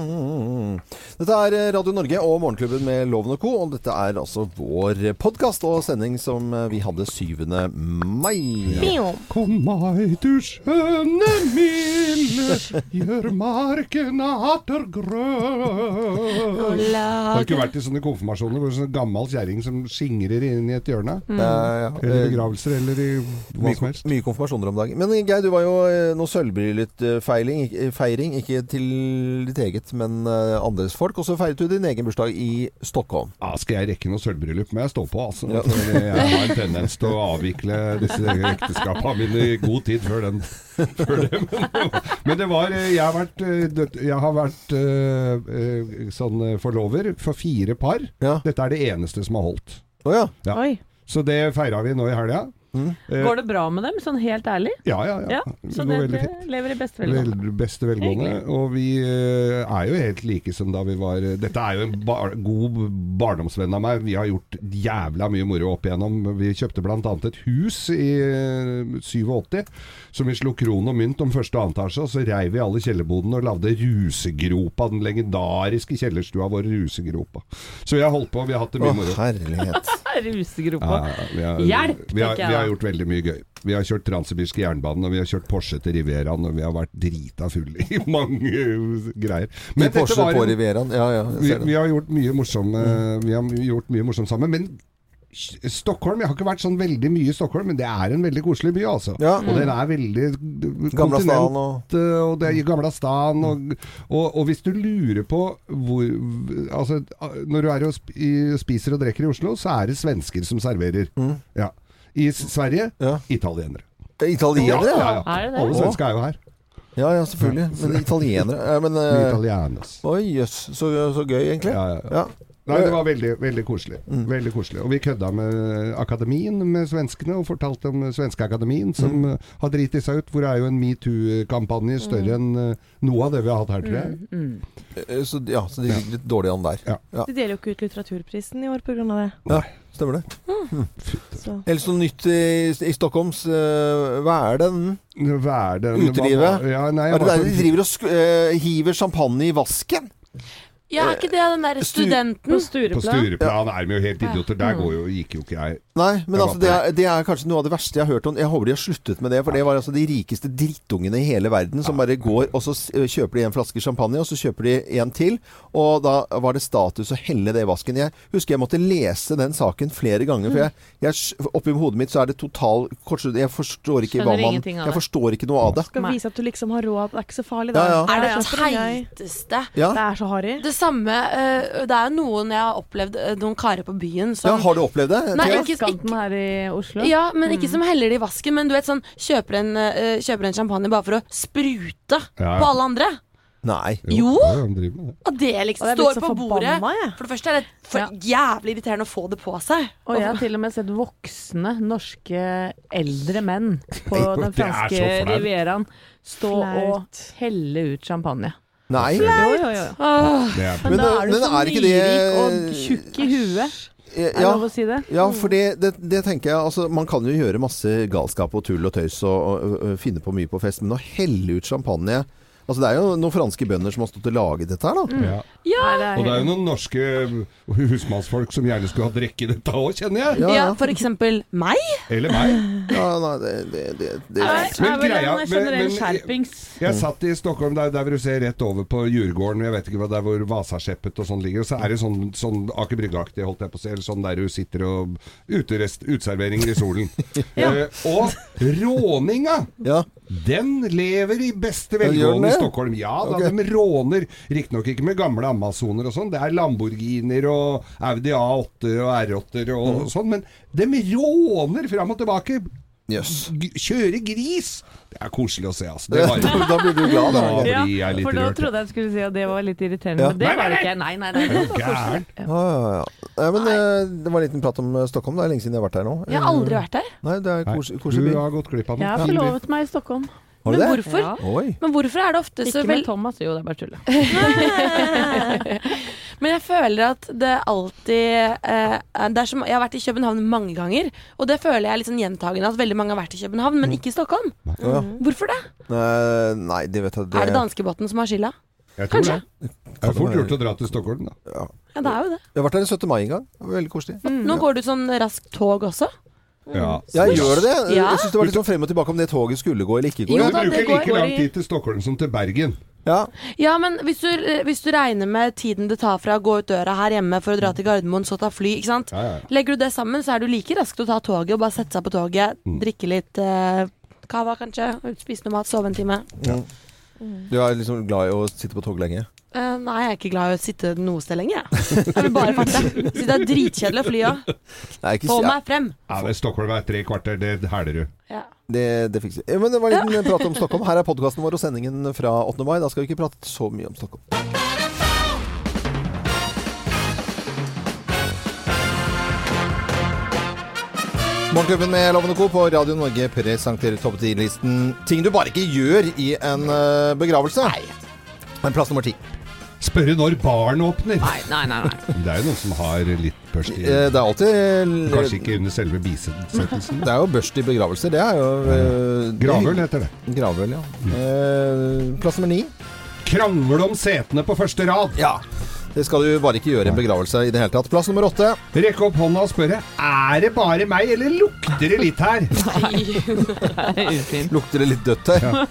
Mm. Dette er Radio Norge og Morgenklubben med Loven og Co. Og dette er altså vår podkast og sending som vi hadde 7. mai. Kom meg, du skjønne milde, gjør marken atter grønn. Har du ikke vært i sånne konfirmasjoner hvor sånn gammel kjerring som skingrer inn i et hjørne? Mm. ja. Eller Eh, begravelser, eller i hva Mye, som helst? mye konfirmasjoner om dagen. Men Geir, du var jo eh, noe sølvbryllup-feiring, ikke- til ditt eget, men eh, andres folk. Og så feiret du din egen bursdag i Stockholm. Ja, skal jeg rekke noe sølvbryllup, må jeg stå på, altså. Ja. Jeg har en tendens til å avvikle disse ekteskapene mine i god tid før den. Før det. Men, men det var eh, Jeg har vært, eh, jeg har vært eh, sånn forlover for fire par. Ja. Dette er det eneste som har holdt. Oh, ja. Ja. Oi. Så det feira vi nå i helga. Mm. Eh, Går det bra med dem, sånn helt ærlig? Ja, ja, ja. Ja, så går det, veldig fint. lever i beste velgående. Vel, beste velgående. Og vi eh, er jo helt like som da vi var Dette er jo en bar god barndomsvenn av meg. Vi har gjort jævla mye moro opp igjennom. Vi kjøpte bl.a. et hus i eh, 87 som vi slo kron og mynt om første og annen etasje. Og så reiv vi alle kjellerbodene og lagde Rusegropa, den legendariske kjellerstua vår, Rusegropa. Så vi har holdt på, vi har hatt det mye moro. Å, herlighet. Rusegropa. Ja, vi har, Hjelp, vi har, vi har gjort veldig mye gøy. Vi har kjørt Transsibirsk jernbane, og vi har kjørt Porsche til Riveraen, og vi har vært drita fulle i mange greier. Men dette Porsche var på en- Rivieraen. Ja, ja. vi, vi har gjort mye morsomme Vi har gjort mye morsomt sammen. Men Stockholm Jeg har ikke vært sånn veldig mye i Stockholm, men det er en veldig koselig by, altså. Ja. Og den er veldig Gamla stan kontinent, og eh, og det er i Gamla stan. Og, og, og hvis du lurer på hvor Altså, når du er og spiser og drikker i Oslo, så er det svensker som serverer. Mm. Ja. I Sverige Ja. italienere. Italienere? Ja, ja. Er det det? Alle svensker er jo her. Ja, ja, selvfølgelig. Men italienere ja, Men eh, Oi, jøss. Så, så gøy, egentlig. Ja, ja, ja. Ja. Nei, det var veldig, veldig koselig. Mm. Veldig koselig. Og vi kødda med akademien med svenskene, og fortalte om Svenske Akademien, som Mm. eh, har driti seg ut. Hvor er jo en metoo-kampanje større enn eh, noe av det vi har hatt her, tror jeg. Mm, mm. Eh, Så, ja, så de ligger litt dårlig an der. Ja. Ja. De deler jo ikke ut litteraturprisen i år pga. det. Ja, stemmer det. Så. Ellers noe nytt i, i Stockholms uh, Hva er det? den? Hva er det? Utelivet? Ja, nei, Er det der de driver og sk eh, hiver champagne i vasken? Ja, er ikke det den derre studenten? På Stureplan. På Stureplan. Er de jo helt idioter. Der går jo, gikk jo ikke jeg. Nei, men Jeg altså det er, det er kanskje noe av det verste jeg har hørt om. Jeg håper de har sluttet med det, for det var altså de rikeste drittungene i hele verden som bare går og så kjøper de en flaske champagne, og så kjøper de en til, og da var det status å helle det i vasken. Jeg husker jeg måtte lese den saken flere ganger, for jeg, jeg oppi hodet mitt så er det total kortslutning. Jeg forstår ikke hva man Jeg forstår ikke noe av det. Skal vise at du liksom har råd. Det er ikke så farlig, Ja, da. ja. Er det Ja, det som teiteste? Ja, Det er så harry. Det samme uh, Det er jo noen jeg har opplevd, uh, noen karer på byen ja har du opplevd det? Nei, ikke, ikke- her i Oslo. Ja, men ikke som heller det i vasken. Men du vet sånn Kjøper en, uh, kjøper en champagne bare for å sprute Ja. på alle andre. Nei. Jo. det. Og det liksom Og er står på bordet. forbanna. For det første er det for Ja. jævlig irriterende å få det på seg. Og jeg har til og med sett voksne norske eldre menn på den det franske flaut. rivieraen stå og helle ut champagne. Nei. Det er Men, Men da er du så ikke det- nyrik og tjukk i huet. Ja, Er det lov å si det? Ja, for det, det, det tenker jeg altså, Man kan jo gjøre masse galskap og tull og tøys og, og, og finne på mye på fest, men å helle ut champagne Altså, Det er jo noen franske bønder som har stått og laget dette her, da. Ja. ja. Nei, Og det er jo noen norske husmannsfolk som gjerne skulle ha drikke dette òg, kjenner jeg. Ja, ja, ja. for eksempel meg. Eller meg. ja nei, det, det, det, det Nei, Men det er vel greia- en men- generell men- skjerpings. Jeg satt i Stockholm, der, der du ser rett over på Djurgården, jeg vet ikke hva der hvor Vasaskeppet og sånn ligger. Og så er det sånn, sånn Aker Brygge-aktig, holdt jeg på å si. Eller sånn der du sitter og uterest, Uteserveringer i solen. eh, og råninga! Ja. Den lever i beste Ja, velgående? Stockholm. Ja da, okay. de råner. Riktignok ikke med gamle Amazoner og sånn. Det er Lamborghiner og Audi A8 og R8-er og Mm. sånn. Men de råner fram og tilbake. Yes. Kjøre gris! Det er koselig å se, altså. Det var, da blir du glad, da. Da Ja, blir jeg litt for da trodde jeg skulle si at det var litt irriterende, Ja. men det Nei, var det ikke. Nei, nei, nei. Det var gæren? Ja, ja, men eh, Det var en liten prat om eh, Stockholm. Det er lenge siden jeg har vært her nå. Jeg har aldri vært her. Nei, det er kos, koselig Du har gått glipp av Jeg har forlovet meg i Stockholm. Har du Men det? hvorfor? Ja. Men hvorfor er det ofte så Ikke med vel... Thomas, jo, det er bare tull. Men jeg føler at det alltid eh, det er som, Jeg har vært i København mange ganger, og det føler jeg er litt sånn gjentagende. At veldig mange har vært i København, men ikke i Stockholm. Ja. Hvorfor det? Uh, nei, det vet jeg Er det danskebåten som har skylda? Jeg tror Kanskje. det. Det er fort gjort å dra til Stockholm, da. Ja, det er jo det. Jeg har vært der den 17. mai en gang. Det var Veldig koselig. Nå går du sånn raskt tog også. Ja. Ja, gjør det det? Ja. Jeg syns det var litt sånn frem og tilbake om det toget skulle gå eller ikke gå. Jo Du da, det bruker går- like lang tid til Stockholm som til Bergen. Ja. Ja, men hvis du, hvis du regner med tiden det tar fra å gå ut døra her hjemme for å dra til Gardermoen, så ta fly, ikke sant. Ja, ja. Legger du det sammen, så er du like rask til å ta toget og bare sette seg på toget, drikke litt eh, cava kanskje, spise noe mat, sove en time. Du er liksom glad i å sitte på tog lenge? Eh, nei, jeg er ikke glad i å sitte noe sted lenger, jeg. Jeg vil bare farte. Det er dritkjedelig å fly òg. Få meg frem. Ja, det er Stockholm er tre kvarter, det hæler du. Ja. Det, det fikser vi. Men det var en liten prat om Stockholm. Her er podkasten vår og sendingen fra 8. mai. Da skal vi ikke prate så mye om Stockholm. Morgenklubben med Lovende Co. på Radio Norge presenterer topp 10-listen ting du bare ikke gjør i en begravelse. Nei. Men plass nummer ti. Spørre når baren åpner. Nei, nei, nei. nei. Det er jo noen som har litt børst i Eh, Det er alltid Kanskje ikke under selve bisettelsen. Det er jo børst i begravelser. Det er jo eh, Gravøl heter det. Gravøl, ja. Eh, plass nummer ni. Krangle om setene på første rad. Ja. Det skal du bare ikke gjøre i en begravelse i det hele tatt. Plass nummer åtte. Rekke opp hånda og spørre Er det bare meg, eller lukter det litt her? Nei. Det er ufint. Lukter det litt dødt her? Ja.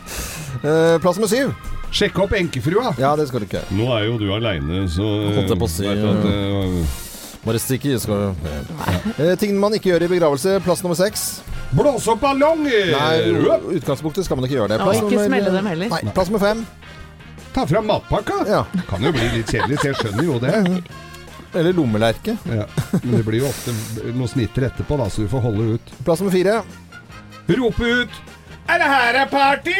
plass nummer syv. Sjekke opp enkefrua. Ja, det skal du ikke. Nå er jo du aleine, så Holdt jeg på å si, vet du at, eh, Bare stikke i. Skal du. Eh, ting man ikke gjør i begravelse. Plass nummer seks. Blås opp ballonger! Nei, i utgangspunktet skal man ikke gjøre det. Og ikke nummer- smelle dem heller. Nei, plass nummer fem. Ta fram matpakka. Ja. Kan jo bli litt kjedelig, så jeg skjønner jo det. Eller lommelerke. Ja. Men det blir jo ofte noen snitter etterpå, da, så du får holde ut. Plass nummer fire. Rope ut Er det her er party?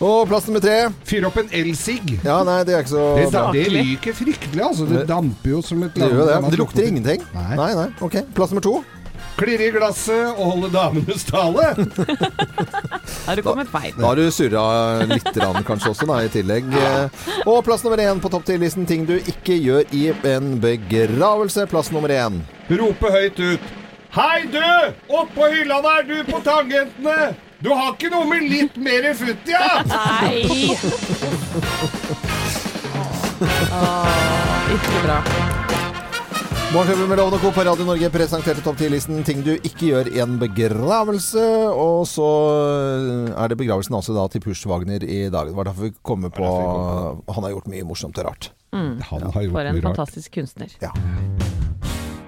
Og plass nummer tre. Fyr opp en elsig. Ja, nei, det er ikke så Det, bra. det ryker fryktelig, altså. Det damper jo som et Det gjør jo det. Det lukter ingenting. Nei. Nei, nei. Ok. Plass nummer to. Klirre i glasset og holde damenes tale. Har du kommet feil? Da har du surra litt rann, kanskje også, da, i tillegg. Og plass nummer én på topp 10-listen ting du ikke gjør i en begravelse. Plass nummer én. Rope høyt ut. Hei, du! Oppå hylla der, du på tangentene! Du har ikke noe med litt mer futt, ja? Nei! Ikke bra. Morgenklubben med Lovende Co. på Radio Norge presenterte topp 10-listen ting du ikke gjør i en begravelse. Og så er det begravelsen altså da til Push Wagner i dag. Det var derfor vi kom på Han har gjort mye morsomt og rart. Han har gjort For en fantastisk kunstner. fantastisk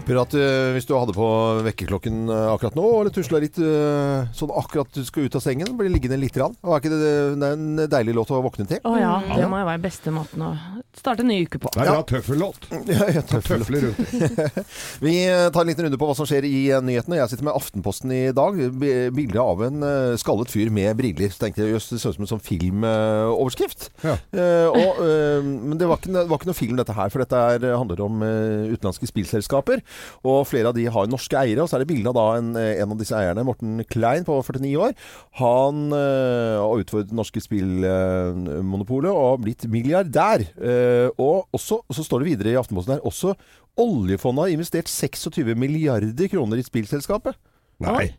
kunstner. at uh, hvis du hadde på vekkerklokken uh, akkurat nå, eller tusla litt uh, sånn akkurat du skal ut av sengen, blir liggende litt Rann. Og er ikke det, det er en deilig låt å våkne til? Å ja, det må jo være beste måten å starte en ny uke på. Det er ja. tøffellåt. Ja, ja, tøffel tøffel. Vi tar en liten runde på hva som skjer i nyhetene. Jeg sitter med Aftenposten i dag. Bilde av en skallet fyr med briller. Så tenkte jeg jøss, det så ut som en sånn filmoverskrift. Ja. Og, men det var, ikke, det var ikke noe film dette her, for dette er, handler om utenlandske spillselskaper. Og flere av de har norske eiere. Og så er det bilde av da en, eh, en av disse eierne, Morten Klein på 49 år. Han øh, har utfordret det norske spillmonopolet og har blitt milliardær. Øh, og også, så står det videre i Aftenposten her også oljefondet har investert 26 milliarder kroner i spillselskapet. Nei. Ska-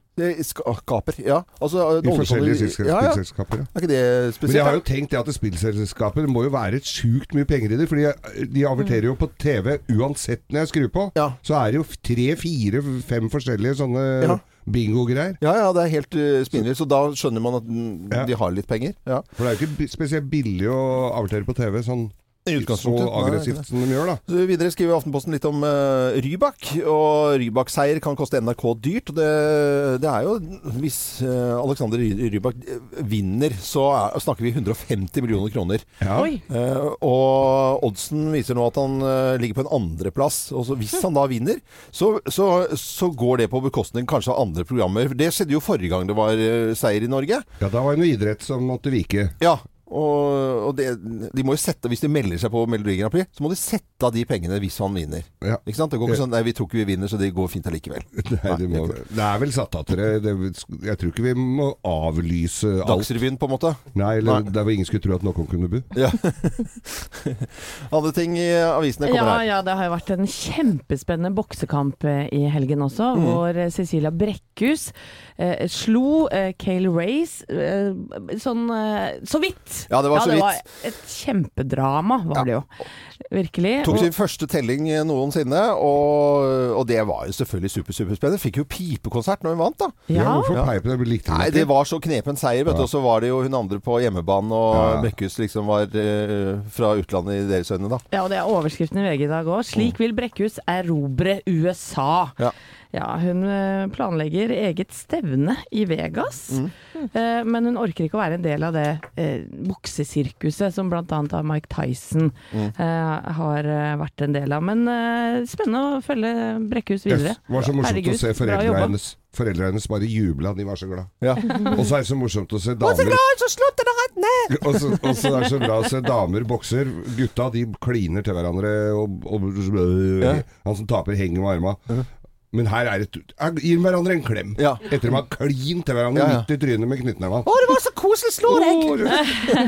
skaper, ja. Altså, I forskjellige spillselskaper. ja, ja. Er ikke det Men jeg har jo tenkt at spillselskaper må jo være sjukt mye penger i det. Fordi de averterer jo på TV uansett når jeg skrur på. Ja. Så er det jo tre, fire, fem forskjellige sånne Ja. bingo-greier. Ja, ja, det er helt uh, spinnvilt. Så da skjønner man at mm, Ja. de har litt penger. Ja. For det er jo ikke spesielt billig å avertere på TV sånn I så utgangspunktet. Så aggressivt nei, som de gjør, da. Så videre skriver Aftenposten litt om uh, Rybak. Og Rybak-seier kan koste NRK dyrt. Og det, det er jo Hvis uh, Alexander Rybak eh, vinner, så er, snakker vi 150 millioner kroner. Ja. Oi! Eh, og oddsen viser nå at han ligger på en andreplass. Og så hvis han da vinner, så, så, så går det på bekostning kanskje av andre programmer. Det skjedde jo forrige gang det var seier i Norge. ja, da var det noe idrett som måtte vike. Ja, og, og det, de må jo sette, Hvis de melder seg på Melodi Grand Prix, så må de sette av de pengene hvis han vinner. Ja. Ikke sant? Det går ikke sånn Nei, vi tror ikke vi vinner, så det går fint allikevel. Nei, det, må, det er vel satt av til det. det. Jeg tror ikke vi må avlyse alt. Dagsrevyen, på en måte. Nei, eller Nei. der hvor ingen skulle tro at noen kunne bu. Ja. Andre ting i avisene kommer Ja, her. ja, det har jo vært en kjempespennende boksekamp eh, i helgen også, Mm. hvor eh, Cecilia Brekkhus eh, slo eh, Kale Race eh, sånn eh, så vidt. Ja, det var så det var et kjempedrama, var Ja. det jo. Virkelig. Tok sin første telling noensinne, og, og det var jo selvfølgelig super, superspennende. Fikk jo pipekonsert når hun vant, da. Ja, hvorfor Ja. peip det? Likte Nei, det var så knepen seier, vet du. Ja. Og så var det jo hun andre på hjemmebane, og Ja. Brekkhus liksom var uh, fra utlandet i deres øyne, da. Ja, og det er overskriften i VG i dag òg. Slik vil Brekkhus erobre USA. Ja. Ja, hun eh, planlegger eget stevne i Vegas, Mm. eh, men hun orker ikke å være en del av det eh, buksesirkuset som bl.a. Mike Tyson Mm. eh, har eh, vært en del av. Men eh, spennende å følge Brekkhus videre. Det var så morsomt Herregud, å se foreldra hennes. Foreldra hennes bare jubla, de var så glad. Ja. Og så er det så morsomt å se damer så slutter det rett ned! Og så, er det så bra å se damer bokser. Gutta de kliner til hverandre, og, og Ja. han som taper, henger med arma. Men her er det Gi hverandre en klem. Ja. Etter de har klint til hverandre Ja, ja. midt i trynet med knyttneven. Å, det var så koselig! Slå deg!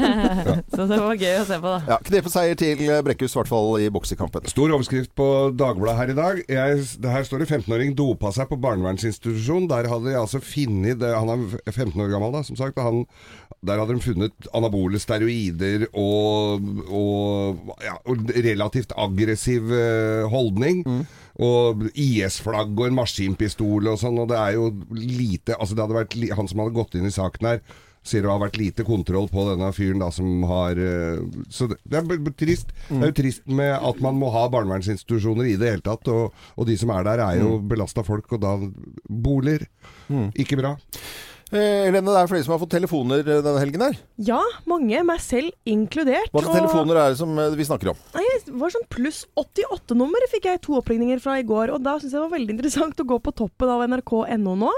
Så det var gøy å se på, da. Ja, Knepeseier til Brekkhus, i hvert fall i boksekampen. Stor overskrift på Dagbladet her i dag. Jeg, det her står det 15-åring dopa seg på barnevernsinstitusjon. Der hadde de altså funnet Han er 15 år gammel, da, som sagt. Han, der hadde de funnet anabole steroider og, og, ja, og relativt aggressiv holdning. holdning. Og IS-flagg og en maskinpistol og sånn. Og det er jo lite Altså, det hadde vært Han som hadde gått inn i saken her sier det har vært lite kontroll på denne fyren da som har eh, Så det, er trist. Det er jo trist med at man må ha barnevernsinstitusjoner i det hele tatt. Og, og de som er der er jo belasta folk, og da boliger. Ikke bra. Eh, Helene, det er flere som har fått telefoner eh, denne helgen her. Ja, mange, meg selv inkludert. Hva slags telefoner er det som eh, vi snakker om? Nei, det var sånn pluss 88-nummer fikk jeg to oppringninger fra i går. Og da syns jeg det var veldig interessant å gå på toppen av nrk.no nå.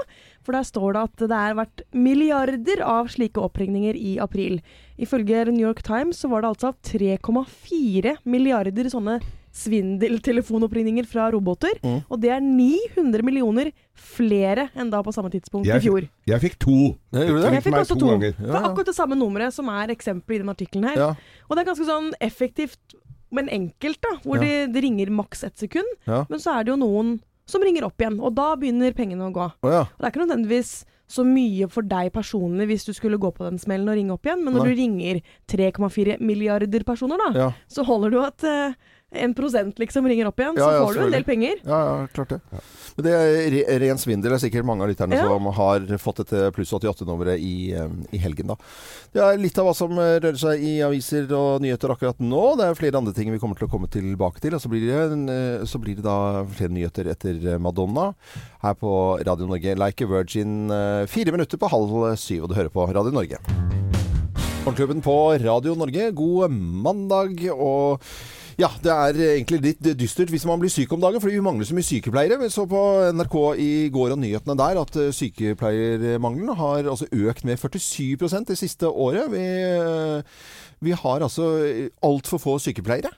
For der står det at det er vært milliarder av slike oppringninger i april. Ifølge New York Times så var det altså 3,4 milliarder sånne svindeltelefonoppringninger fra roboter. Mm. Og det er 900 millioner flere enn da på samme tidspunkt Jeg i fjor. Jeg fikk to. Jeg, gjorde du det? Det Jeg fikk meg også to to. Ja, Det er akkurat det samme nummeret som er eksempelet i den artikkelen her. Ja. Og det er ganske sånn effektivt, men enkelt, da. Hvor Ja. det, de ringer maks ett sekund. Ja. Men så er det jo noen som ringer opp igjen, og da begynner pengene å gå. Oh, ja. Og det er ikke nødvendigvis så mye for deg personlig hvis du skulle gå på den smellen og ringe opp igjen, men når Nei. du ringer 3,4 milliarder personer, da, Ja. så holder du at eh, en prosent liksom ringer opp igjen, Ja, så ja, får du en del penger. Ja, ja, klart det. Men det er re ren svindel. Det er sikkert mange av lytterne Ja. som har fått dette pluss 88-nummeret i, i helgen, da. Det er litt av hva som rører seg i aviser og nyheter akkurat nå. Det er flere andre ting vi kommer til å komme tilbake til. Og så blir det, en, eh, så blir det da flere nyheter etter Madonna her på Radio Norge. Like a Virgin, eh, fire minutter på halv syv, og du hører på Radio Norge. Morgenklubben på Radio Norge, god mandag. og ja, det er egentlig litt dystert hvis man blir syk om dagen, fordi vi mangler så mye sykepleiere. Vi så på NRK i går og nyhetene der at eh, sykepleiermangelen har altså økt med 47 det siste året. Vi, eh, vi har altså altfor få sykepleiere.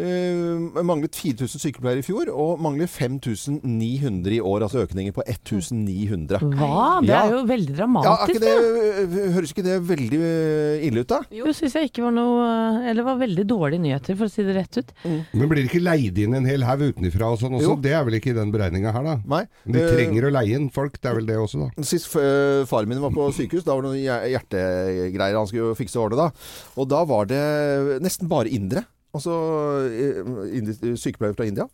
Uh, manglet 4000 sykepleiere i fjor, og mangler 5900 i år. Altså økninger på 1900. Hva? Det Ja. er jo veldig Ja, er dramatisk, ikke det, høres ikke det veldig eh, ille ut, da? Jo, syns jeg ikke var noe Eller var veldig dårlige nyheter, for å si det rett ut. Men blir det ikke leid inn en hel haug utenfra og sånn også? Jo. Det er vel ikke i den beregninga her, da? Nei. De Eh, trenger å leie inn folk, det er vel det også, da? Sist f- faren min var på sykehus, da var det noen hjertegreier han skulle fikse og ordne da. Og da var det nesten bare indere. Altså sykepleier sykepleiere fra India.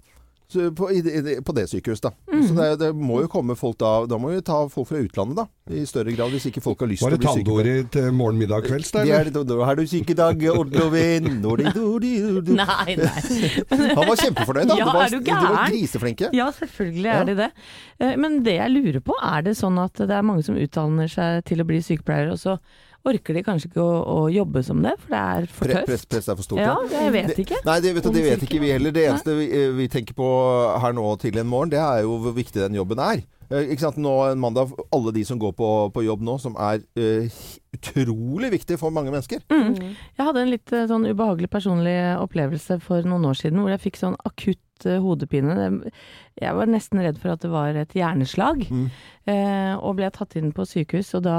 Så på, i, i, på det sykehuset, da. Så det, det må jo komme folk da Da må vi ta folk fra utlandet, da. I større grad, hvis ikke folk har lyst til å det bli sykepleiere. tannåret til morgen, middag, kvelds, da? Det er, da, da har du syk i dag, dodi. Nei, nei. Han var kjempefornøyd, da. Ja, var, er du de var gæren? griseflinke. Ja, selvfølgelig Ja. er de det. Eh, Men det jeg lurer på, er det sånn at det er mange som utdanner seg til å bli sykepleiere, og så orker de kanskje ikke å, å jobbe som det, for det er for tøft? press, press er for stort. Ja, ja. jeg vet ikke. Nei, det, vet det vet ikke vi heller. Det eneste vi, eh, vi tenker på her nå til en morgen, det er jo hvor viktig den jobben er. Eh, ikke sant? Nå en mandag, alle de som går på, på jobb nå, som er uh, utrolig viktig for mange mennesker. Mm. Jeg hadde en litt sånn ubehagelig personlig opplevelse for noen år siden hvor jeg fikk sånn akutt hodepine. Jeg var nesten redd for at det var et hjerneslag, Mm. uh, og ble tatt inn på sykehus. Og da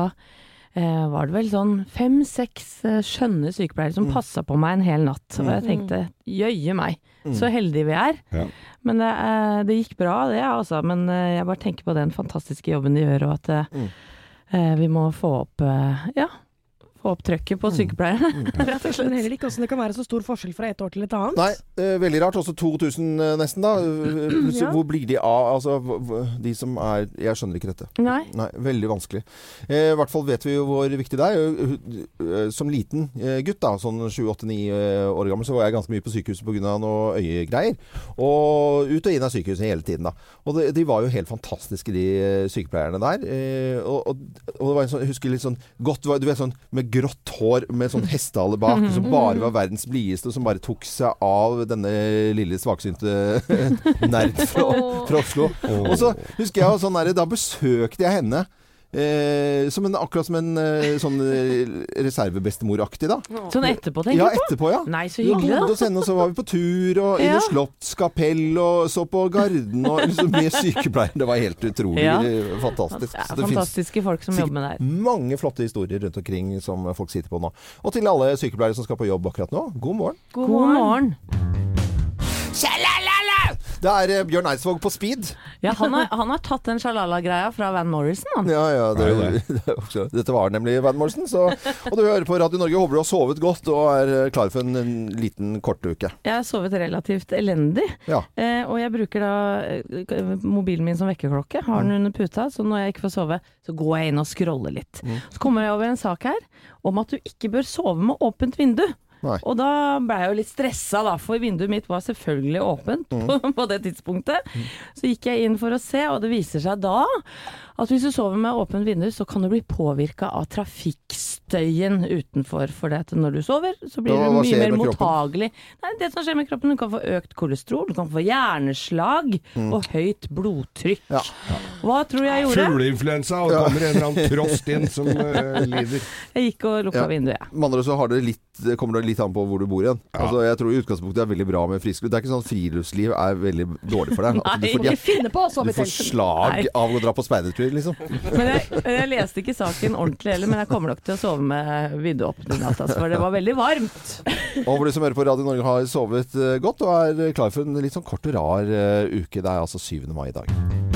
var det vel sånn fem-seks eh, skjønne sykepleiere som Mm. passa på meg en hel natt. Og jeg Mm. tenkte jøye meg, Mm. så heldige vi er. Ja. Men det, eh, det gikk bra, det altså. Men eh, jeg bare tenker på den fantastiske jobben de gjør, og at eh, Mm. eh, vi må få opp eh, ja, få opp trøkket på sykepleierne, rett og Jeg skjønner heller ikke hvordan det kan være så stor forskjell fra et år til et annet. Nei, eh, veldig rart. Også 2000 eh, nesten, da. Eh, Ja. Hvor blir de av? Altså, de som er Jeg skjønner ikke dette. Nei. Nei, veldig vanskelig. Eh, I hvert fall vet vi jo hvor viktig det er. Eh, Som liten gutt, da, sånn 7-8-9 år gammel, så var jeg ganske mye på sykehuset pga. noe øyegreier. Og ut og inn av sykehuset hele tiden, da. Og de, de var jo helt fantastiske, de sykepleierne der. Eh, og, og, og det var en sånn, jeg husker litt sånn godt Du vet sånn med grått hår med sånn hestehale bak, som bare var verdens blideste, og som bare tok seg av denne lille svaksynte nerd fra, fra Oslo. Og så husker jeg jo sånn der, Da besøkte jeg henne. Eh, som en, akkurat som en eh, sånn eh, reservebestemoraktig, da. Sånn etterpå, tenker Ja, du på? etterpå, ja. Nei, så hyggelig, bodde da. hos henne, og så var vi på tur og Ja. i Slottskapell og så på Garden og liksom med sykepleier Det var helt utrolig Ja. fantastisk. Det er fantastiske folk som jobber med det her. mange flotte historier rundt omkring som folk sitter på nå. Og til alle sykepleiere som skal på jobb akkurat nå, god morgen. God morgen. Det er eh, Bjørn Eidsvåg på speed. Ja, han har, han har tatt den sjalala-greia fra Van Morrison, han. Ja, ja, det, Er det. det dette var nemlig Van Morrison. Så, og du hører på Radio Norge. Håper du har sovet godt og er eh, klar for en, en liten kortuke. Jeg har sovet relativt elendig, Ja. eh, og jeg bruker da eh, mobilen min som vekkerklokke. Har den under puta, så når jeg ikke får sove, så går jeg inn og scroller litt. Mm. Så kommer jeg over en sak her om at du ikke bør sove med åpent vindu. Nei. Og da ble jeg jo litt stressa, da, for vinduet mitt var selvfølgelig åpent Mm. på, på det tidspunktet. Så gikk jeg inn for å se, og det viser seg da at hvis du sover med åpent vindu, så kan du bli påvirka av trafikkstøyen utenfor. For det at når du sover, så blir Ja, du mye mer mottagelig. Nei, det som skjer med kroppen, du kan få økt kolesterol, du kan få hjerneslag og høyt blodtrykk. Ja. Hva tror jeg gjorde? Fugleinfluensa, og det kommer en eller annen trost inn som uh, lider. Jeg gikk og lukka Ja. vinduet, jeg. Med andre så har du litt, kommer det litt an på hvor du bor igjen. Altså, jeg tror i utgangspunktet er veldig bra med friskluft. Det er ikke sånn friluftsliv er veldig dårlig for deg. Altså, du, får, finne på du får slag Nei. av å dra på speidertur, liksom. Men jeg, jeg leste ikke saken ordentlig heller, men jeg kommer nok til å sove med vinduet åpent i natt, altså, for det var veldig varmt. Og for du som hører på Radio Norge har sovet eh, godt og er klar for en litt sånn kort og rar eh, uke. Det er altså 7. mai i dag.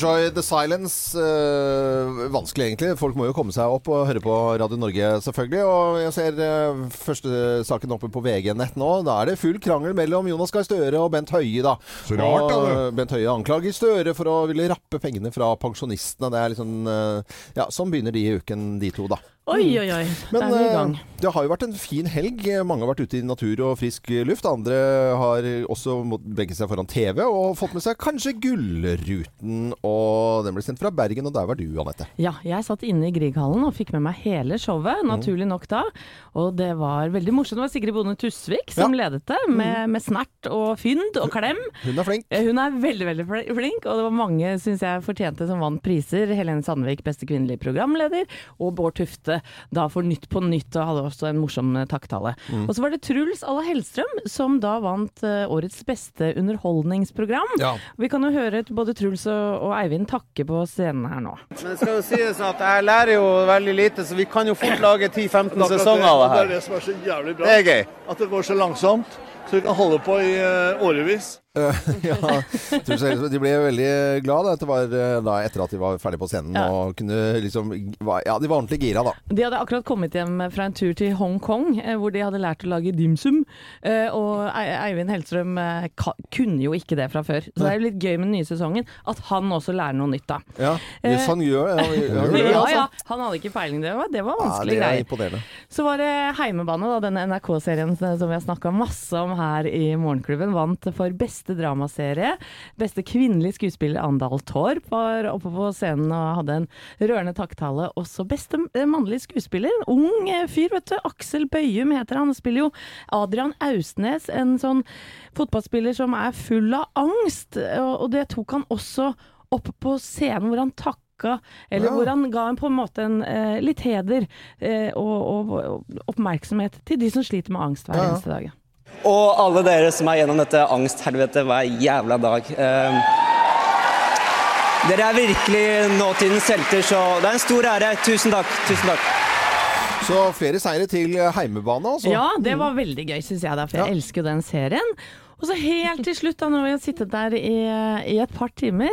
Enjoy the silence. eh, vanskelig, egentlig. Folk må jo komme seg opp og høre på Radio Norge, selvfølgelig. Og jeg ser eh, første saken oppe på VG Nett nå. Da er det full krangel mellom Jonas Gahr Støre og Bent Høie, da. Så rart, da, og, det. eh, Bent Høie anklager Støre for å ville rappe pengene fra pensjonistene. Det er liksom eh, Ja, sånn begynner de i uken, de to, da. Oi, oi, oi. Men da er vi i gang. eh, det har jo vært en fin helg. Mange har vært ute i natur og frisk luft. Andre har også måttet benke seg foran TV og fått med seg kanskje Gullruten. Og den ble sendt fra Bergen, og der var du, Anette. Ja, jeg satt inne i Grieghallen og fikk med meg hele showet, naturlig nok da. Og det var veldig morsomt. Det var Sigrid Bonde Tusvik som ledet det, med, med snert og fynd og klem. Hun er flink. Eh, Hun er veldig veldig flink, og det var mange synes jeg fortjente som vant priser. Helene Sandvik, beste kvinnelige programleder, og Bård Tufte da for Nytt på Nytt, og hadde også en morsom takktale. takktale. Og så var det Truls Alla Hellstrøm som da vant eh, årets beste underholdningsprogram. Ja. Vi kan jo høre både Truls og, og Eivind takke på scenen her nå. Men skal jo sies at jeg lærer jo veldig lite, så vi kan jo fort lage 10-15 sesonger av det her. Det er det som er så jævlig bra. Det er gøy. At det går så langsomt. Så vi kan holde på i eh, årevis. ja, Truls Hellstrøm, de ble veldig glad da, var eh, da, etter at de var ferdig på scenen. Ja. Og kunne liksom Ja, de var ordentlig gira, da. De hadde akkurat kommet hjem fra en tur til Hongkong, eh, hvor de hadde lært å lage dimsum. Eh, og Eivind Hellstrøm eh, kunne jo ikke det fra før. Så det er jo litt gøy med den nye sesongen at han også lærer noe nytt, da. Ja, yes, han gjør. Ja, gjør det, Ja, altså. ja, han hadde ikke peiling. Det var, det var Ja, vanskelige er greier. Så var det Heimebane, da, denne NRK-serien som vi har snakka masse om her i Morgenklubben. Vant for beste dramaserie. Beste kvinnelige skuespiller Andal Torp var oppe på scenen og hadde en rørende takktale. Også beste eh, mannlige skuespiller. En ung eh, fyr, vet du. Aksel Bøyum heter han. Spiller jo Adrian Austnes, en sånn fotballspiller som er full av angst. Og det tok han også opp på scenen hvor han takka eller Ja. hvor han ga en på en måte en, eh, litt heder eh, og, og, og oppmerksomhet til de som sliter med angst hver ja. eneste dag. Og alle dere som er gjennom dette angsthelvetet hver jævla dag. Eh, dere er virkelig nåtidens helter, så det er en stor ære. Tusen takk. Tusen takk. Så flere seire til heimebane, altså. Ja, det var veldig gøy, syns jeg, da, for jeg Ja. elsker jo den serien. Og så helt til slutt, da når vi har sittet der i, i et par timer,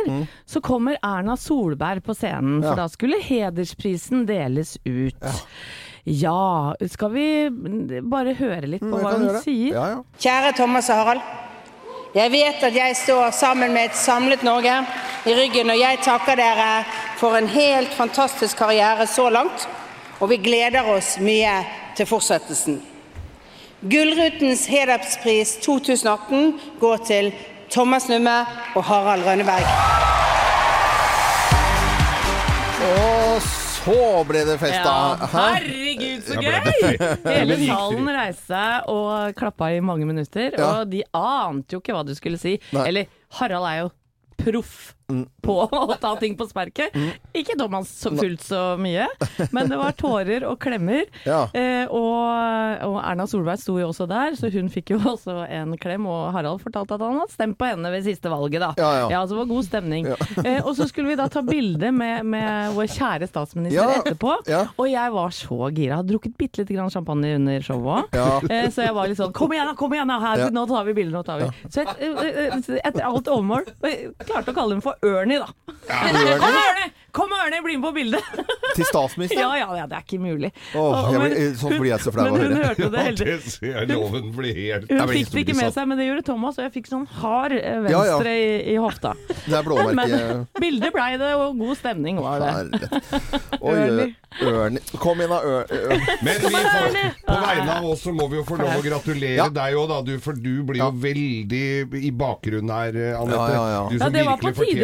så kommer Erna Solberg på scenen, for Mm. Ja. da skulle hedersprisen deles ut. Ja. Skal vi bare høre litt på Mm, hva hun høre. sier? Ja, ja. Kjære Thomas og Harald. Jeg vet at jeg står sammen med et samlet Norge i ryggen, og jeg takker dere for en helt fantastisk karriere så langt. Og vi gleder oss mye til fortsettelsen. Gullrutens hederspris 2018 går til Thomas Numme og Harald Rønneberg. Så ble det festa. Ja, herregud, så gøy! Hele salen reiste seg og klappa i mange minutter, Ja. og de ante jo ikke hva du skulle si. Nei. Eller Harald er jo proff på å ta ting på sparket. Ikke Thomas så fullt så mye, men det var tårer og klemmer. Ja. Eh, og, og Erna Solberg sto jo også der, så hun fikk jo også en klem. Og Harald fortalte at han hadde stemt på henne ved siste valget, da. Ja, ja. så det var god stemning. Eh, og så skulle vi da ta bilde med, med vår kjære statsminister Ja, etterpå. ja. Og jeg var så gira. Hadde drukket bitte lite grann champagne under showet òg. Ja. Eh, så jeg var litt sånn Kom igjen, da! Kom igjen, da! Her, Ja. Nå tar vi bilder, nå tar vi. Så et, etter alt overmål klarte å kalle henne for Ernie, da. Kom Ernie! Kom Ernie, bli med på bildet! Til statsministeren? ja, ja, ja, det er ikke mulig. Åh, jeg blir, sånn blir jeg så flau men av å hun hørte det Ja, heldig. det ser jeg loven blir helt Hun fikk det ikke med seg, men det gjorde Thomas, og jeg fikk sånn hard venstre Ja, ja. venstre i, i hofta. Det er blåmerke. Men bildet blei det, og god stemning var det. Herre. Oi, Ernie. Ørni. Kom igjen, da. Ør, ør. Men vi får, på vegne av oss så må vi jo få lov å gratulere Ja. deg òg, da. Du, for du blir jo veldig i bakgrunnen her, Anette. Ja, ja, ja. Du Ja, som det var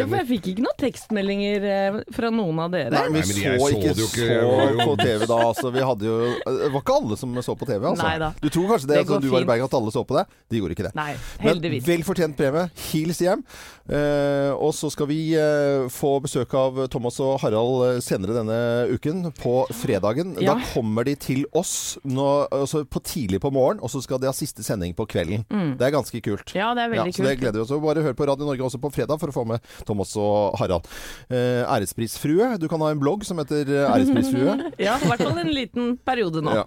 på for jeg fikk ikke noen tekstmeldinger eh, fra noen av dere. Nei, men Nei, vi men så jeg så ikke det jo ikke. så Jeg var jo- på TV da. Altså, vi hadde jo Det var ikke alle som så på TV, altså. Neida. Du tror kanskje det, Det går som du var i fint. Bergen, at alle så på det? De gjorde ikke det. Nei, Men vel fortjent premie. Hils hjem. Eh, og så skal vi eh, få besøk av Thomas og Harald eh, senere denne uken, på fredagen. Ja. Da kommer de til oss nå, altså på tidlig på morgen, og så skal de ha siste sending på kvelden. Det er ganske kult. Ja, det er Ja, veldig så det gleder vi oss til. Bare hør på Radio Norge også på fredag for å få med Thomas og Harald. Eh, æresprisfrue. Du kan ha en blogg som heter eh, Æresprisfrue. Ja, i hvert fall en liten periode nå. Ja.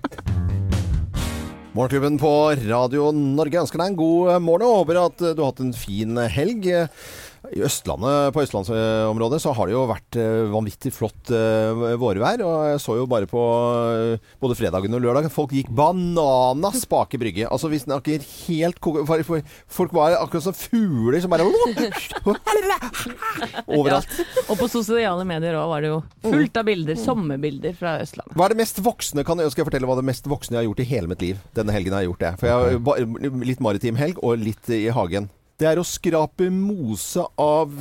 Morgenklubben på Radio Norge ønsker deg en god eh, morgen og håper at du har hatt en fin helg. I Østlandet, På østlandsområdet så har det jo vært eh, vanvittig flott eh, vårvær. Og jeg så jo bare på eh, både fredagen og lørdagen Folk gikk bananas bak i brygge. Altså vi snakker helt Folk var akkurat som fugler som bare Overalt. Og på sosiale medier òg var det jo fullt av bilder, sommerbilder fra Østlandet. Hva er det mest voksne kan jeg, Skal jeg fortelle hva det mest voksne jeg har gjort i hele mitt liv? Denne helgen har jeg gjort det. For jeg har litt maritim helg og litt i hagen. Det er å skrape mose av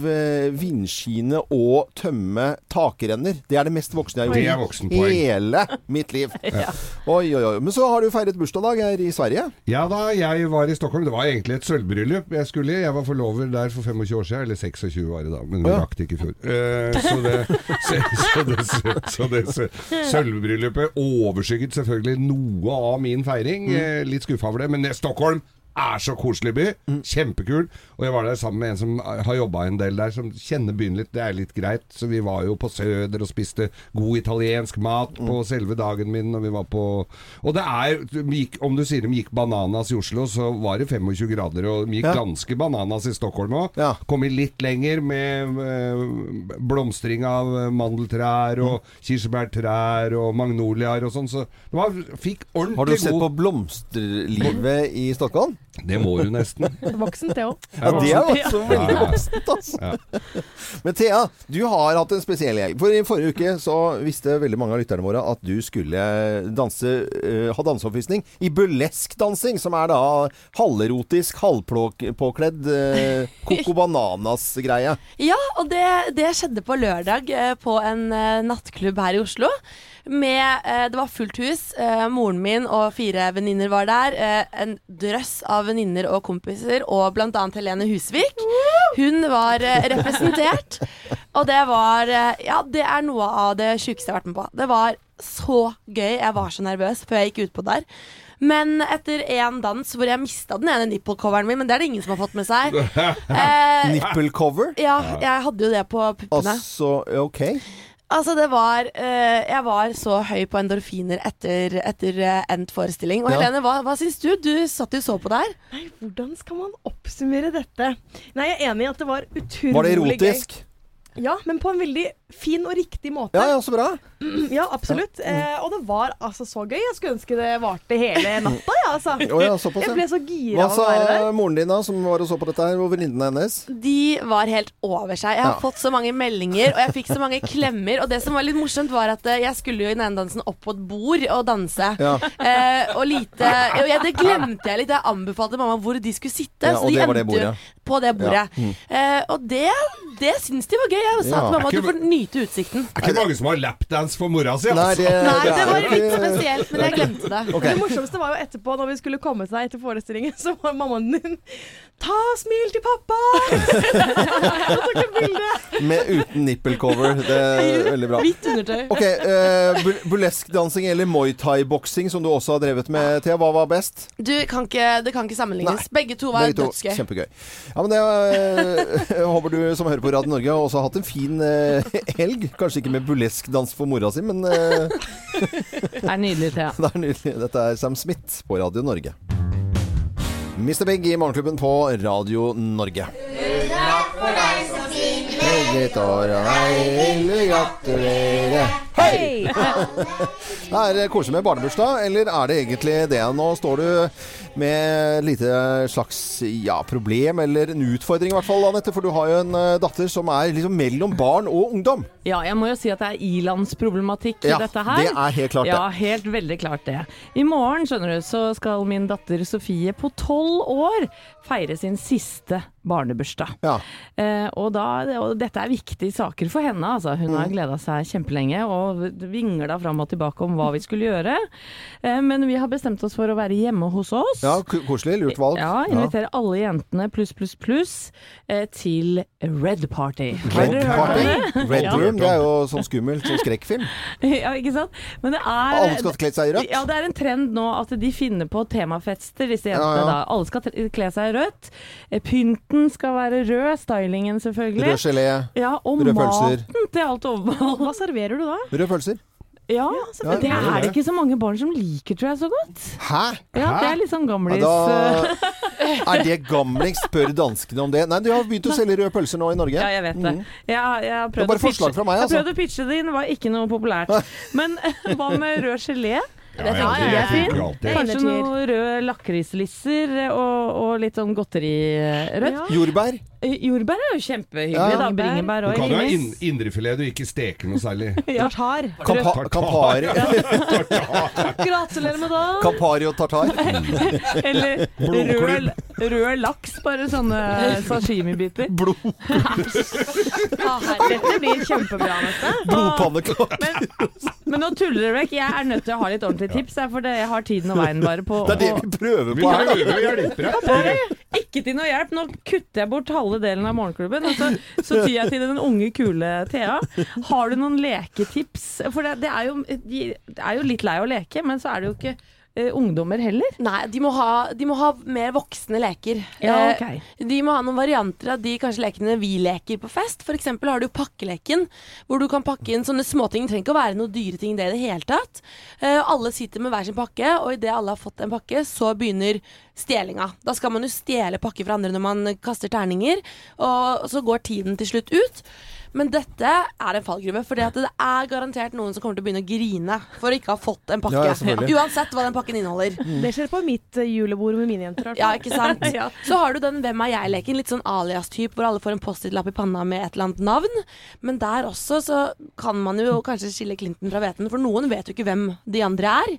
vindskiene og tømme takrenner. Det er det mest voksne jeg har gjort i hele mitt liv. Oi, oi, oi. Men så har du feiret bursdag her i Sverige. Ja da, jeg var i Stockholm. Det var egentlig et sølvbryllup jeg skulle i. Jeg var forlover der for 25 år siden, eller 26 var det da, men vi Ja. rakk det ikke i fjor. Uh, så det, så, så det, så, så det så, sølvbryllupet overskygget selvfølgelig noe av min feiring. Mm. Eh, litt skuffa over det, men Stockholm er så koselig by. Mm. Kjempekul. Og jeg var der sammen med en som har jobba en del der, som kjenner byen litt. Det er litt greit. Så vi var jo på Søder og spiste god italiensk mat Mm. på selve dagen min. Og vi var på Og det er gikk, Om du sier de gikk bananas i Oslo, så var det 25 grader. Og de gikk Ja. ganske bananas i Stockholm òg. Ja. Kom i litt lenger med eh, blomstring av mandeltrær og Mm. kirsebærtrær og magnoliaer og sånn. Så det var, fikk ordentlig Har du sett på god blomsterlivet i Stockholm? Det må du nesten. Voksent, det òg. Ja, det er også veldig Ja. voksent, altså. Men Thea, du har hatt en spesiell helg. For i forrige uke så visste veldig mange av lytterne våre at du skulle danse, uh, ha danseoppvisning i burleskdansing, som er da halverotisk, halvpåkledd uh, Coco Bananas-greie. Ja, og det, det skjedde på lørdag uh, på en uh, nattklubb her i Oslo. Med, eh, det var fullt hus. Eh, moren min og fire venninner var der. Eh, en drøss av venninner og kompiser, og bl.a. Helene Husvik. Hun var eh, representert. Og det var eh, Ja, det er noe av det sjukeste jeg har vært med på. Det var så gøy. Jeg var så nervøs før jeg gikk utpå der. Men etter én dans hvor jeg mista den ene nipple-coveren min, men det er det ingen som har fått med seg. Eh, nippelcover? ja, jeg hadde jo det på puppene. Altså, ok. Altså, det var eh, Jeg var så høy på endorfiner etter, etter eh, endt forestilling. Og Ja. Helene, hva, hva syns du? Du satt jo så på der. Nei, hvordan skal man oppsummere dette? Nei, jeg er enig i at det var utrolig gøy. Var det gøy. erotisk? Ja, men på en veldig fin og riktig måte. Ja, ja, så bra. Ja, absolutt. Eh, og det var altså så gøy. Jeg skulle ønske det varte hele natta, ja, altså. oh, ja, såpass, ja. Jeg ble så gira Hva av sa å være der. moren din da, som var og så på dette her, og venninnene hennes? De var helt over seg. Jeg har Ja. fått så mange meldinger, og jeg fikk så mange klemmer. Og det som var litt morsomt, var at eh, jeg skulle jo i den ene dansen opp på et bord og danse. Ja. Eh, og lite og jeg, Det glemte jeg litt. Jeg anbefalte mamma hvor de skulle sitte. Ja, så de det var endte bordet. på det bordet. Ja. Mm. Eh, og det, det syns de var gøy. Jeg sa Ja. til mamma at du får nyte utsikten. Er ikke mange som har lapdance for mora si, Nei, altså. det, Nei, det var er litt ikke- spesielt, men jeg glemte det. Okay. Det morsomste var jo etterpå, når vi skulle komme seg etter forestillingen, så var mammaen din Ta smil til pappa! Med uten nippelcover. Det er veldig bra. Hvitt undertøy. Ok, uh, Burleskdansing eller muay thai-boksing, som du også har drevet med, Thea. Hva var best? Du, kan ikke, det kan ikke sammenlignes. Begge to var Begge to. dødsgøy. Kjempegøy. Ja, men det, uh, jeg håper du som hører på Radio Norge har også hatt en fin uh, helg. Kanskje ikke med burleskdans for mora si, men uh, Det er nydelig, Thea. det er nydelig. Dette er Sam Smith på Radio Norge. Mr. Big i Morgenklubben på Radio Norge. Hyggelig år og hyggelig gratulerer. Hei! er det koselig med barnebursdag, eller er det egentlig det? Nå står du med et lite slags ja, problem, eller en utfordring i hvert fall, Anette. For du har jo en eh, datter som er liksom mellom barn og ungdom. Ja, jeg må jo si at det er ilandsproblematikk i Ja, dette her. det er helt klart det. Ja, helt veldig klart det. I morgen, skjønner du, så skal min datter Sofie på tolv år feire sin siste barnebursdag. Ja. Eh, og, da, og dette er viktige saker for henne, altså. Hun Mm. har gleda seg kjempelenge og vingla fram og tilbake om hva vi skulle gjøre. Eh, men vi har bestemt oss for å være hjemme hos oss. Ja, koselig. Lurt valg. Ja, invitere alle jentene pluss, pluss, pluss eh, til Red Party. Red Party? Red Ja. Room, det er jo sånn skummelt, sånn skrekkfilm. Ja, ikke sant? Men det er Alle skal kle seg i rødt. Ja, det er en trend nå at de finner på temafester, disse jentene ja. da. Alle skal kle seg i rødt. Eh, Pynten skal være rød, stylingen selvfølgelig. Rød gelé, Ja, og pølser. maten til alt overmål. Hva serverer du da? Røde pølser. Ja, Ja, det er det ikke så mange barn som liker, tror jeg, så godt. Hæ? Ja, det er litt sånn Ja, gamlis. Ja, er det gamlings? Spør danskene om det. Nei, de har begynt å selge røde pølser nå i Norge. Ja, jeg vet det. Mhm. Jeg, jeg Det var bare forslag fra meg, altså. Jeg prøvde å pitche det inn, det var ikke noe populært. Men hva med rød gelé? Ja, ja, Ja, det er fint. Kanskje noen røde rød lakrislisser og, og litt sånn godteri rødt. Ja. Jordbær. Eh, Jordbær er jo kjempehyggelig, Ja. da. Bringebær Du kan jo ha in indrefilet du ikke steker noe særlig. Ja. Tartar. Kampa Tartar. Campari. Gratulerer med dagen. Campari og tartar. Eller rød, rød laks, bare sånne sashimi-biter. Blod, Dette blir kjempebra, Nette. Blodpannekake. Men nå tuller dere vekk. Jeg er nødt til å ha litt ordentlige tips, for det, jeg har tiden og veien bare på. Det er det vi prøver på her. Vi prøver å hjelpe deg. Ikke til noe hjelp. Nå kutter jeg bort halve delen av morgenklubben, så, så tyr jeg til den unge, kule Thea. Har du noen leketips? For det, det, er jo, de er jo litt lei å leke, men så er det jo ikke eh, ungdommer heller. Nei, de må, ha, de må ha mer voksne leker. Ja, okay. ok. De må ha noen varianter av de kanskje lekene vi leker på fest. For eksempel har du pakkeleken, hvor du kan pakke inn sånne småting. Det trenger ikke å være noen dyre ting det i det hele tatt. Eh, alle sitter med hver sin pakke, og idet alle har fått en pakke, så begynner stjelinga. Da skal man jo stjele pakker fra andre når man kaster terninger, og så går tiden til slutt ut. Men dette er en fallgruve, for det er garantert noen som kommer til å begynne å grine for å ikke ha fått en pakke. Ja, ja. Uansett hva den pakken inneholder. Det skjer på mitt eh, julebord med mine jenter. Ja, ikke sant? Ja. Så har du den Hvem er jeg-leken, litt sånn alias-typ, hvor alle får en Post-It-lapp i panna med et eller annet navn. Men der også så kan man jo kanskje skille Clinton fra hveten, for noen vet jo ikke hvem de andre er.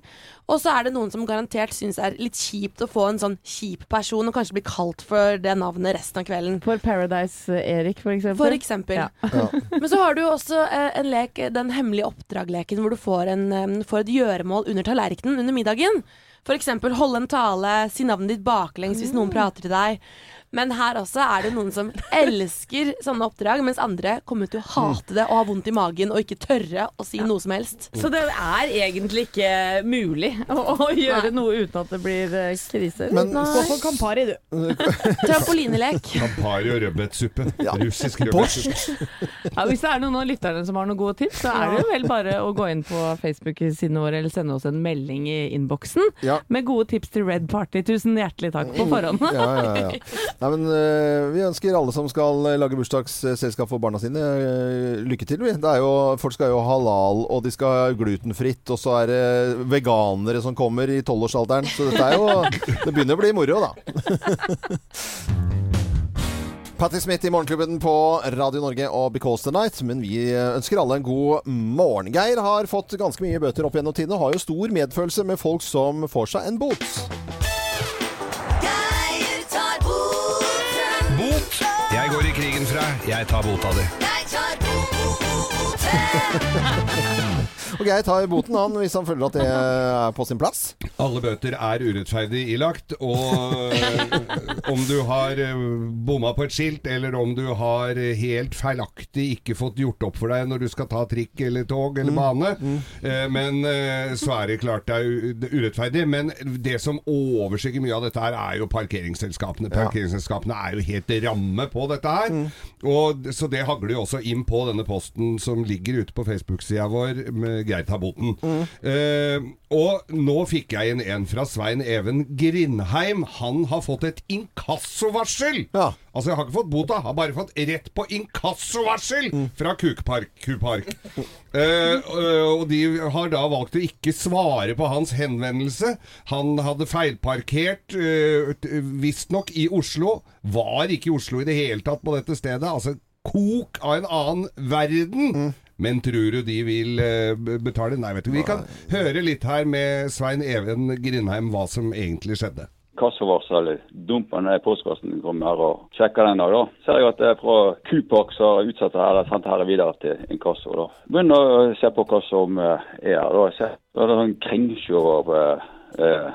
Og så er det noen som garantert syns er litt kjipt å få en sånn kjip person, og kanskje bli kalt for det navnet resten av kvelden. For Paradise-Erik, for eksempel. For eksempel. Ja. Men så har du jo også eh, en lek, den hemmelige oppdragleken, hvor du får, en, um, får et gjøremål under tallerkenen under middagen. Eksempel holde en tale, si navnet ditt baklengs hvis noen prater til deg. Men her også er det noen som elsker sånne oppdrag, mens andre kommer til å hate det og ha vondt i magen og ikke tørre å si noe som helst. Så det er egentlig ikke mulig å, å gjøre noe uten at det blir eh, krise. Men- Gå for Campari, du. Trampolinelek. Campari og rødbetsuppe. Russisk rødbetsuppe. Ja, hvis det er noen av lytterne som har noen gode tips, så er det vel bare å gå inn på Facebook-sidene våre eller sende oss en melding i innboksen Ja. med gode tips til Red Party. Tusen hjertelig takk på forhånd. Ja, ja, ja. Nei, men øh, Vi ønsker alle som skal øh, lage bursdagsselskap for barna sine, øh, lykke til. vi. Det er jo, folk skal jo ha halal, og de skal ha glutenfritt, og så er det veganere som kommer i tolvårsalderen. Så dette er jo Det begynner å bli moro, da. Patti Smith i Morgenklubben på Radio Norge og Because the Night. Men vi ønsker alle en god morgen. Geir har fått ganske mye bøter opp gjennom tiden og har jo stor medfølelse med folk som får seg en bot. Fra. Jeg tar bota di. Jeg tar boten. Og Geir tar boten han hvis han føler at det er på sin plass. Alle bøter er urettferdig ilagt, og øh, om du har øh, bomma på et skilt, eller om du har øh, helt feilaktig ikke fått gjort opp for deg når du skal ta trikk eller tog eller bane, mm. men så er det klart det er er urettferdig. Men det som overskygger mye av dette her, er jo parkeringsselskapene. Parkeringsselskapene er jo helt ramme på dette her. Og, så det hagler jo også inn på denne posten som ligger ute på Facebook-sida vår med Geir tar boten. Eh, og nå fikk jeg inn en fra Svein Even Grindheim. Han har fått et inkassovarsel! Ja. Altså, jeg har ikke fått bota, har bare fått rett på inkassovarsel fra Kukpark. Kupark. Eh, og de har da valgt å ikke svare på hans henvendelse. Han hadde feilparkert, uh, visstnok i Oslo. Var ikke i Oslo i det hele tatt på dette stedet. Altså kok av en annen verden. Men tror du de vil eh, betale? Nei, vet du. Vi kan høre litt her med Svein Even Grindheim hva som egentlig skjedde. kassovarsel. Dumper ned i postkassen, kommer her og sjekker den dag. da. Ser jeg at det er fra Kupak som har utsatt det her, sendt det videre til inkasso. da. Begynner å se på hva som eh, er her. da. Jeg ser, Da er det en kringsjå av eh, eh,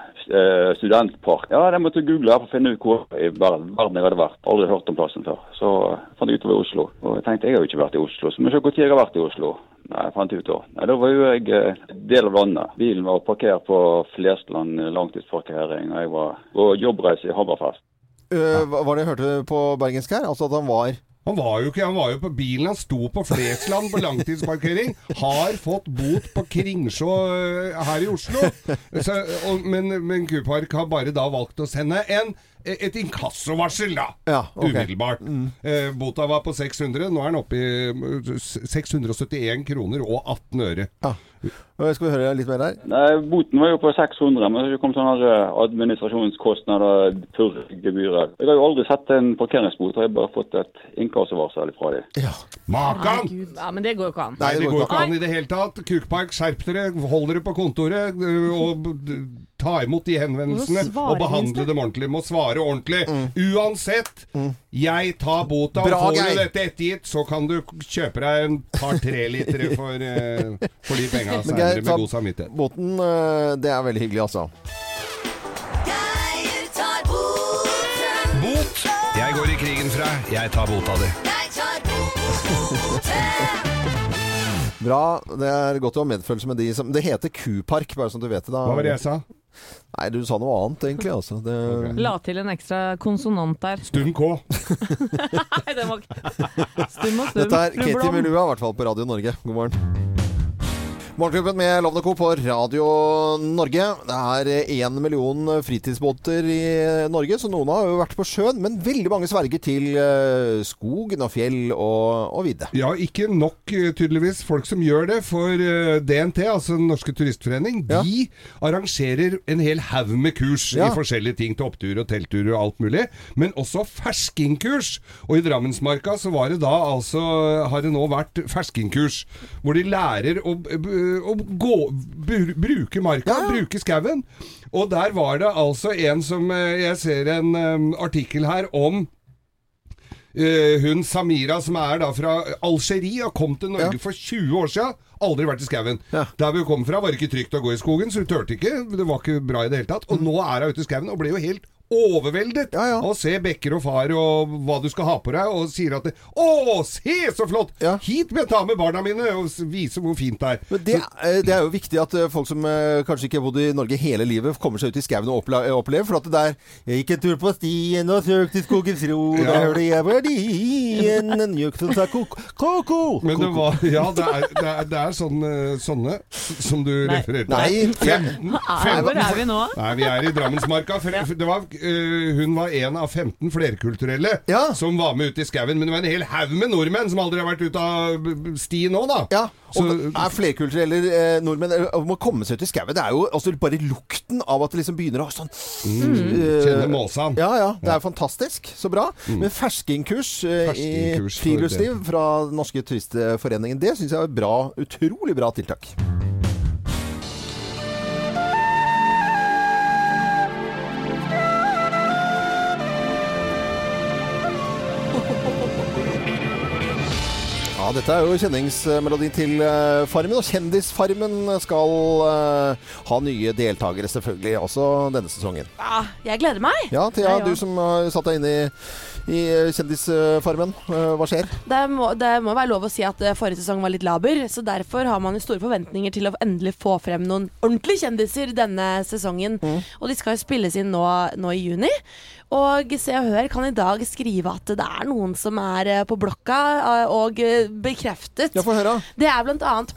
studentpark. Ja, jeg måtte jeg google for å finne ut hvor i verden jeg hadde vært. Aldri hørt om plassen før. Så eh, fant jeg ut det var Oslo. Og jeg tenkte jeg har jo ikke vært i Oslo, så må vi se tid jeg har vært i Oslo. Nei, jeg fant ut da. Nei, Da var jo jeg eh, del av landet. Bilen var parkert på Flesland eh, langtidsparkering, og jeg var på jobbreise i Hammerfest. Uh, var det jeg hørte på bergensk her? Altså at han var Han var jo ikke, han var jo på bilen, han sto på Flesland på langtidsparkering. Har fått bot på Kringsjå øh, her i Oslo. Så, og, men, men Kupark har bare da valgt å sende en, et inkassovarsel, da. Ja, okay. Umiddelbart. Eh, bota var på 600, nå er den oppe i øh, 671 kroner og 18 øre. Ja. Skal vi høre litt mer der? Nei, Boten var jo på 600, men så kom sånne her, sånne administrasjonskostnader, purrgebyrer. Jeg har jo aldri sett en parkeringsbot, jeg har bare fått et inkassovarsel fra dem. Ja. Makan! Ja, men det går jo ikke an. Nei, det går jo ikke an i det hele tatt. Kukpark, skjerp dere, hold dere på kontoret øh, og ta imot de henvendelsene og behandle dem ordentlig. Må svare ordentlig. Uansett, jeg tar bota. Bra, og får du dette ettergitt, så kan du kjøpe deg en par-tre litere for, uh, for de penga seinere, med god samvittighet. boten, uh, det er veldig hyggelig, altså. Geir tar boten. Bot! Jeg går i krigen fra. Jeg tar bota di. Jeg tar boten. Bra. Det er godt å ha medfølelse med de som Det heter Kupark, bare sånn du vet det. da. Hva var det jeg sa? Nei, du sa noe annet, egentlig. Altså. Det... La til en ekstra konsonant der. Stum K. Nei, den var ikke Stum og stum. Dette er Katie. Melua, i hvert fall på Radio Norge. God morgen. Morgenklubben med Lovende Co. på Radio Norge. Det er én million fritidsbåter i Norge, så noen har jo vært på sjøen. Men veldig mange sverger til eh, skogen og fjell og, og vidde. Ja, ikke nok eh, tydeligvis folk som gjør det, for eh, DNT, altså Den norske turistforening, de arrangerer en hel haug med kurs Ja. i forskjellige ting til opptur og telttur og alt mulig, men også ferskingkurs. Og i Drammensmarka så var det da altså, har det nå vært ferskingkurs, hvor de lærer å, å gå, bru- bruke marka, bruke skauen. Og der var det altså en som eh, Jeg ser en um, artikkel her om Uh, hun Samira, som er da fra Algerie, og kom til Norge for 20 år siden. Aldri vært i skauen. Der vi kom fra, var det ikke trygt å gå i skogen, så hun turte ikke. Det var ikke bra i det hele tatt. Og nå er hun ute i skauen og ble jo helt overveldet av å se bekker og far og hva du skal ha på deg, og sier at det, 'Å, se så flott! Hit vil jeg ta med barna mine og vise hvor fint det er'. Men det, eh, det er jo viktig at eh, folk som eh, kanskje ikke har bodd i Norge hele livet, kommer seg ut i skauen og opplever. For at det der Jeg gikk en tur på stien og søkte skogens ro, Ja. der hørte jeg verdien En gjøk som sa ko-ko. Men det var Ja, det er, det er, det er sånn, eh, sånne som du Nei. refererte Nei, til. jeg- 15, Nei, hvor er vi nå? Nei, vi er i Drammensmarka. For det var, hun var en av 15 flerkulturelle som var med ut i skauen. Men det var en hel haug med nordmenn som aldri har vært ute av stien nå, da. Ja, og så, er flerkulturelle eh, nordmenn å må komme seg ut i skauen. Det er jo altså, bare lukten av at det liksom begynner å sånn Mm. Kjenne måsene. Ja, ja. Det er fantastisk. Så bra. Men ferskingkurs eh, i Ferskenkurs friluftsliv fra norske turistforeningen, det syns jeg er bra, utrolig bra tiltak. Ja, dette er jo kjenningsmelodi til eh, Farmen, og Kjendisfarmen skal uh, ha nye deltakere selvfølgelig også denne sesongen. Ja, jeg gleder meg. Ja, Thea, du som har satt deg inn i, i Kjendisfarmen. Uh, Hva skjer? Det må, det må være lov å si at eh, forrige sesong var litt laber, så derfor har man jo store forventninger til å endelig få frem noen ordentlige kjendiser denne sesongen. Og de skal jo spilles inn nå, nå i juni. Og Se og Hør kan i dag skrive at det er noen som er eh, på blokka, eh, og eh, bekreftet. Ja, få høre. Det er blant annet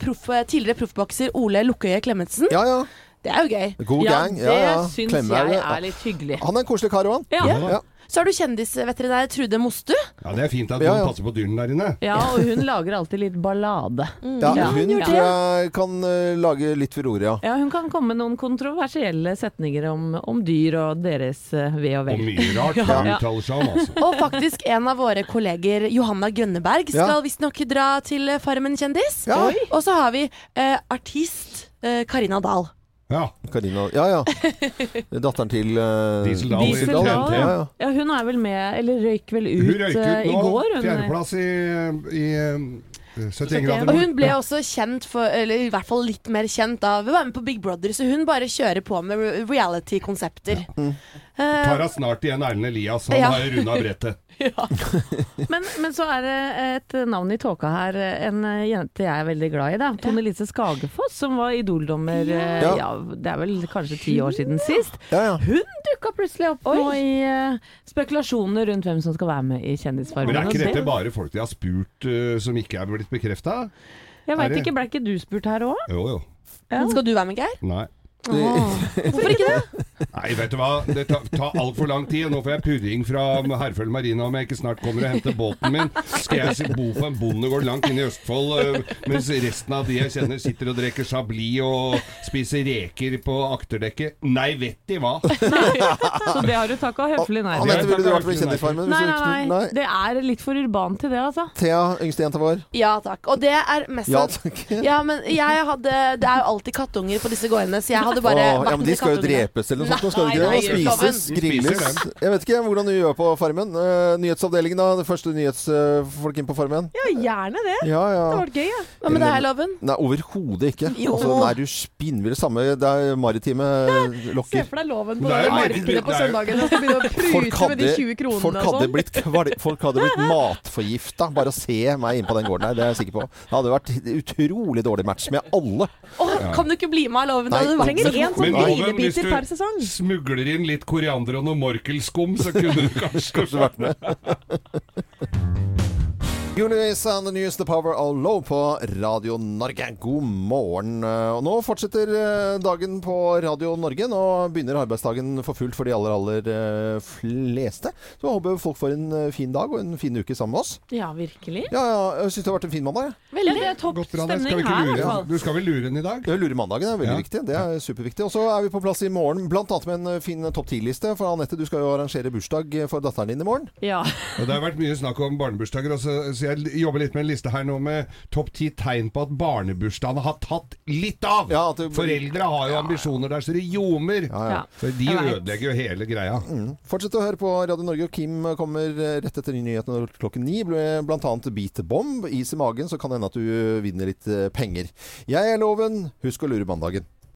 tidligere proffbokser Ole Lukkøye Klemetsen. Ja, ja. Det er jo gøy. God gang. Ja, ja. Klemmer, er litt hyggelig. Han er en koselig kar òg, han. Ja. Ja. Så har du kjendisveterinær Trude Mostu. Ja, det er fint at Ja, ja. passer på dyrene der inne. Ja, og hun lager alltid litt ballade. Ja, hun Ja. tror jeg kan eh, lage litt furore, ja. Ja, hun kan komme med noen kontroversielle setninger om, om dyr og deres eh, ve og vel. Og mye rart Ja. hun uttaler seg om, altså. Og faktisk en av våre kolleger, Johanna Grønneberg, skal Ja. visstnok dra til Farmen kjendis. Ja. Oi. Og så har vi eh, artist eh, Karina Dahl. Ja. Karina Ja, ja. Datteren til uh, Diesel Dahl i Diesel Dahl, Ja, ja. ja. ja, hun er vel med, eller røyk vel ut, Hun røyk eh, ut i nå. går. Hun, Fjerdeplass i, i eh, 71 grader Og hun ble også kjent for, eller i hvert fall litt mer kjent av å være med på Big Brother, så hun bare kjører på med reality-konsepter. Mm. Eh, Tar henne snart igjen Erlend Elias. Han Ja. har runda brettet. men, men så er det et navn i tåka her, en eh, jente jeg er veldig glad i. da Tone Lise Skagefoss, som var Idol-dommer eh, Ja. ja, det er vel kanskje ti år siden sist. Ja, ja. Hun dukka plutselig opp nå i uh, spekulasjoner rundt hvem som skal være med i Kjendisfarmen. Men er ikke dette bare folk de har spurt uh, som ikke er blitt bekrefta? Jeg veit ikke, ble ikke du spurt her òg? Jo, jo. Skal du være med, Geir? Nei. Hvorfor ikke det? Nei, vet du hva. Det tar, tar altfor lang tid. Nå får jeg purring fra Herføl Marina om jeg ikke snart kommer og henter båten min. Skal jeg bo på en bondegård langt inne i Østfold, øh, mens resten av de jeg kjenner sitter og drikker Chablis og spiser reker på akterdekket? Nei, vet de hva. Så det har du takka høflig nei til. Anette, ville du vært med i Kjendisfarmen? Nei, nei, nei. Det er litt for urbant til det, altså. Thea, yngste jenta vår. Ja takk. Og det er mest Ja, takk. Ja, men jeg hadde Det er jo alltid kattunger på disse gårdene, så jeg hadde bare Åh, vært ja, men de skal jo drepes eller noe sånt. Nå skal de ikke det? Spises, grilles. Jeg vet ikke hvordan du gjør på Farmen. Uh, nyhetsavdelingen, da. Det første nyhetsfolk inn på Farmen. Ja, gjerne det. Ja, ja. Det hadde vært gøy, ja. Hva med deg, Loven? Nei, overhodet ikke. Jo. Altså, nei, du spinnvill. Samme Det er maritime Se for deg loven på Det markedet på det søndagen og skal begynne å Folk prute med de 20 kronene folk og hadde sånn. blitt, folk hadde blitt matforgifta bare å se meg inn på den gården her. Det er jeg sikker på. Det hadde vært utrolig dårlig match med alle. Åh, Kan du ikke bli med, Loven? Det Nei, Trenger én sånn Men sesong. hvis du smugler inn litt koriander og noe morkelskum, så kunne du kanskje Kanskje vært med. Julius and the News, The Power of Low på Radio Norge. God morgen. Og nå fortsetter eh, dagen på Radio Norge. Nå begynner arbeidsdagen for fullt for de aller, aller eh, fleste. Så jeg håper folk får en eh, fin dag og en fin uke sammen med oss. Ja, virkelig. Ja, ja, jeg syns det har vært en fin mandag. Ja, Veldig. Ja, topp stemning her, hvert. Du skal vel lure den i dag? Ja, Lure mandagen er veldig Ja. viktig. Det er superviktig. Og så er vi på plass i morgen, annet med en fin topp ti-liste. For Anette, du skal jo arrangere bursdag for datteren din i morgen. Ja. Og Det har vært mye snakk om barnebursdager, Altså, så, så jeg jobber litt med en liste her nå med topp ti tegn på at barnebursdagene har tatt litt av. Ja, det- Foreldre har jo ambisjoner der så det ljomer. Ja. Så de ødelegger jo hele greia. Mm. Fortsett å høre på Radio Norge. og Kim kommer eh, rett etter nyhetene klokken ni. Blant annet Beat Bomb. Is i magen, så kan det hende at du vinner litt eh, penger. Jeg er Loven. Husk å lure mandagen.